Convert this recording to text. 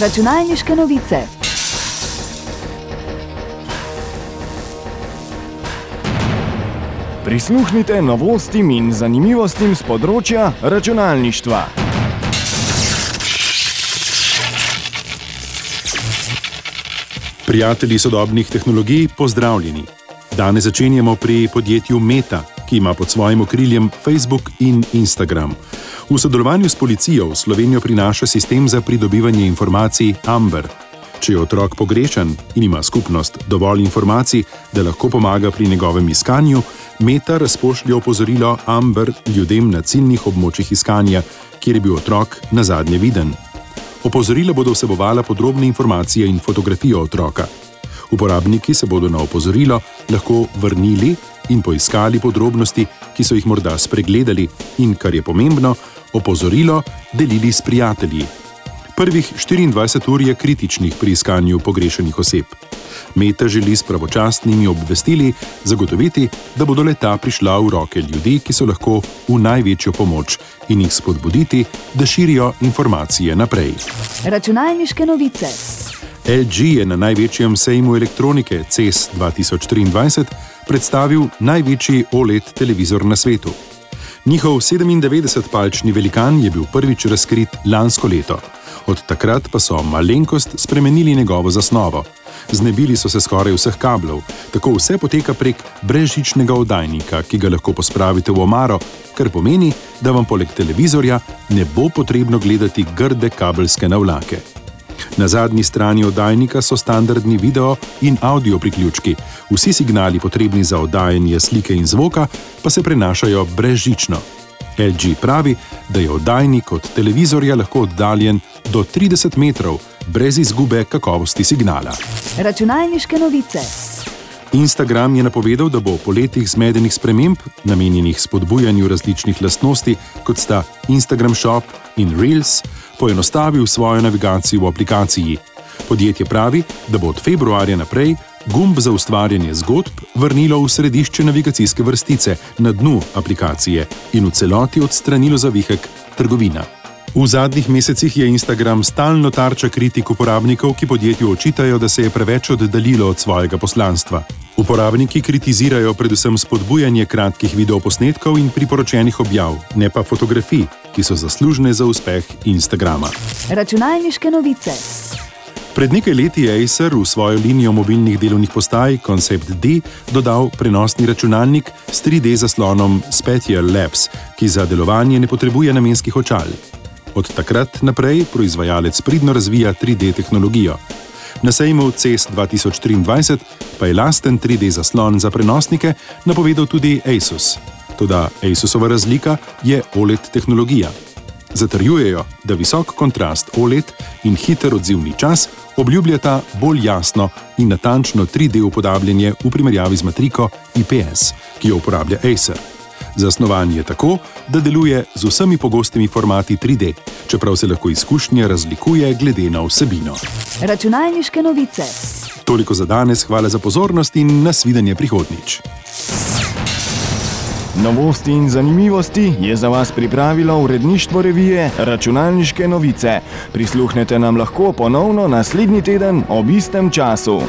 Računalniške novice. Prisluhnite novostim in zanimivostim z področja računalništva. Prijatelji sodobnih tehnologij, pozdravljeni. Danes začenjamo pri podjetju Meta, ki ima pod svojim okriljem Facebook in Instagram. V sodelovanju s policijo v Slovenijo prinaša sistem za pridobivanje informacij Amber. Če je otrok pogrešan in ima skupnost dovolj informacij, da lahko pomaga pri njegovem iskanju, Meta razpošlja opozorilo Amber ljudem na ciljnih območjih iskanja, kjer je bil otrok na zadnje viden. Opozorila bodo vsebovala podrobne informacije in fotografijo otroka. Uporabniki se bodo na opozorilo lahko vrnili in poiskali podrobnosti, ki so jih morda spregledali, in kar je pomembno, opozorilo delili s prijatelji. Prvih 24 ur je kritičnih pri iskanju pogrešenih oseb. Meta želi s pravočasnimi obvestili zagotoviti, da bodo leta prišla v roke ljudi, ki so lahko v največjo pomoč in jih spodbuditi, da širijo informacije naprej. Računalniške novice. LG je na največjem sejmu elektronike CES 2023 predstavil največji OLED televizor na svetu. Njihov 97-palčni velikan je bil prvič razkrit lansko leto. Od takrat pa so malenkost spremenili njegovo zasnovo. Znebili so se skoraj vseh kablov, tako vse poteka prek brezžičnega oddajnika, ki ga lahko pospravite v omaro, kar pomeni, da vam poleg televizorja ne bo potrebno gledati grde kabelske navlake. Na zadnji strani oddajnika so standardni video in audio priključki. Vsi signali, potrebni za oddajanje slike in zvoka, pa se prenašajo brezžično. LG pravi, da je oddajnik od televizorja lahko oddaljen do 30 metrov, brez izgube kakovosti signala. Računalniške novice. Instagram je napovedal, da bo po letih zmedenih sprememb, namenjenih spodbujanju različnih lastnosti, kot sta Instagram Shop in Reels, poenostavil svojo navigacijo v aplikaciji. Podjetje pravi, da bo od februarja naprej gumb za ustvarjanje zgodb vrnilo v središče navigacijske vrstice na dnu aplikacije in v celoti odstranilo zavihek trgovina. V zadnjih mesecih je Instagram stalno tarča kritik uporabnikov, ki podjetju očitajo, da se je preveč oddaljilo od svojega poslanstva. Uporabniki kritizirajo predvsem spodbujanje kratkih videoposnetkov in priporočenih objav, ne pa fotografij, ki so zaslužne za uspeh Instagrama. Računalniške novice. Pred nekaj leti je Acer v svojo linijo mobilnih delovnih postaj Concept D dodal prenosni računalnik s 3D zaslonom Spatial Labs, ki za delovanje ne potrebuje namenskih očal. Od takrat naprej proizvajalec pridno razvija 3D tehnologijo. Na sejmu CES 2023 pa je lasten 3D zaslon za prenosnike napovedal tudi Asus. Toda Asusova razlika je OLED tehnologija. Zatrjujejo, da visok kontrast OLED in hiter odzivni čas obljubljata bolj jasno in natančno 3D upodabljanje v primerjavi z matriko IPS, ki jo uporablja Acer. Zasnovan je tako, da deluje z vsemi pogostimi formati 3D, čeprav se lahko izkušnja razlikuje glede na vsebino. Računalniške novice. Toliko za danes, hvala za pozornost in nasvidenje prihodnič. Novosti in zanimivosti je za vas pripravilo uredništvo revije Računalniške novice. Prisluhnete nam lahko ponovno naslednji teden ob istem času.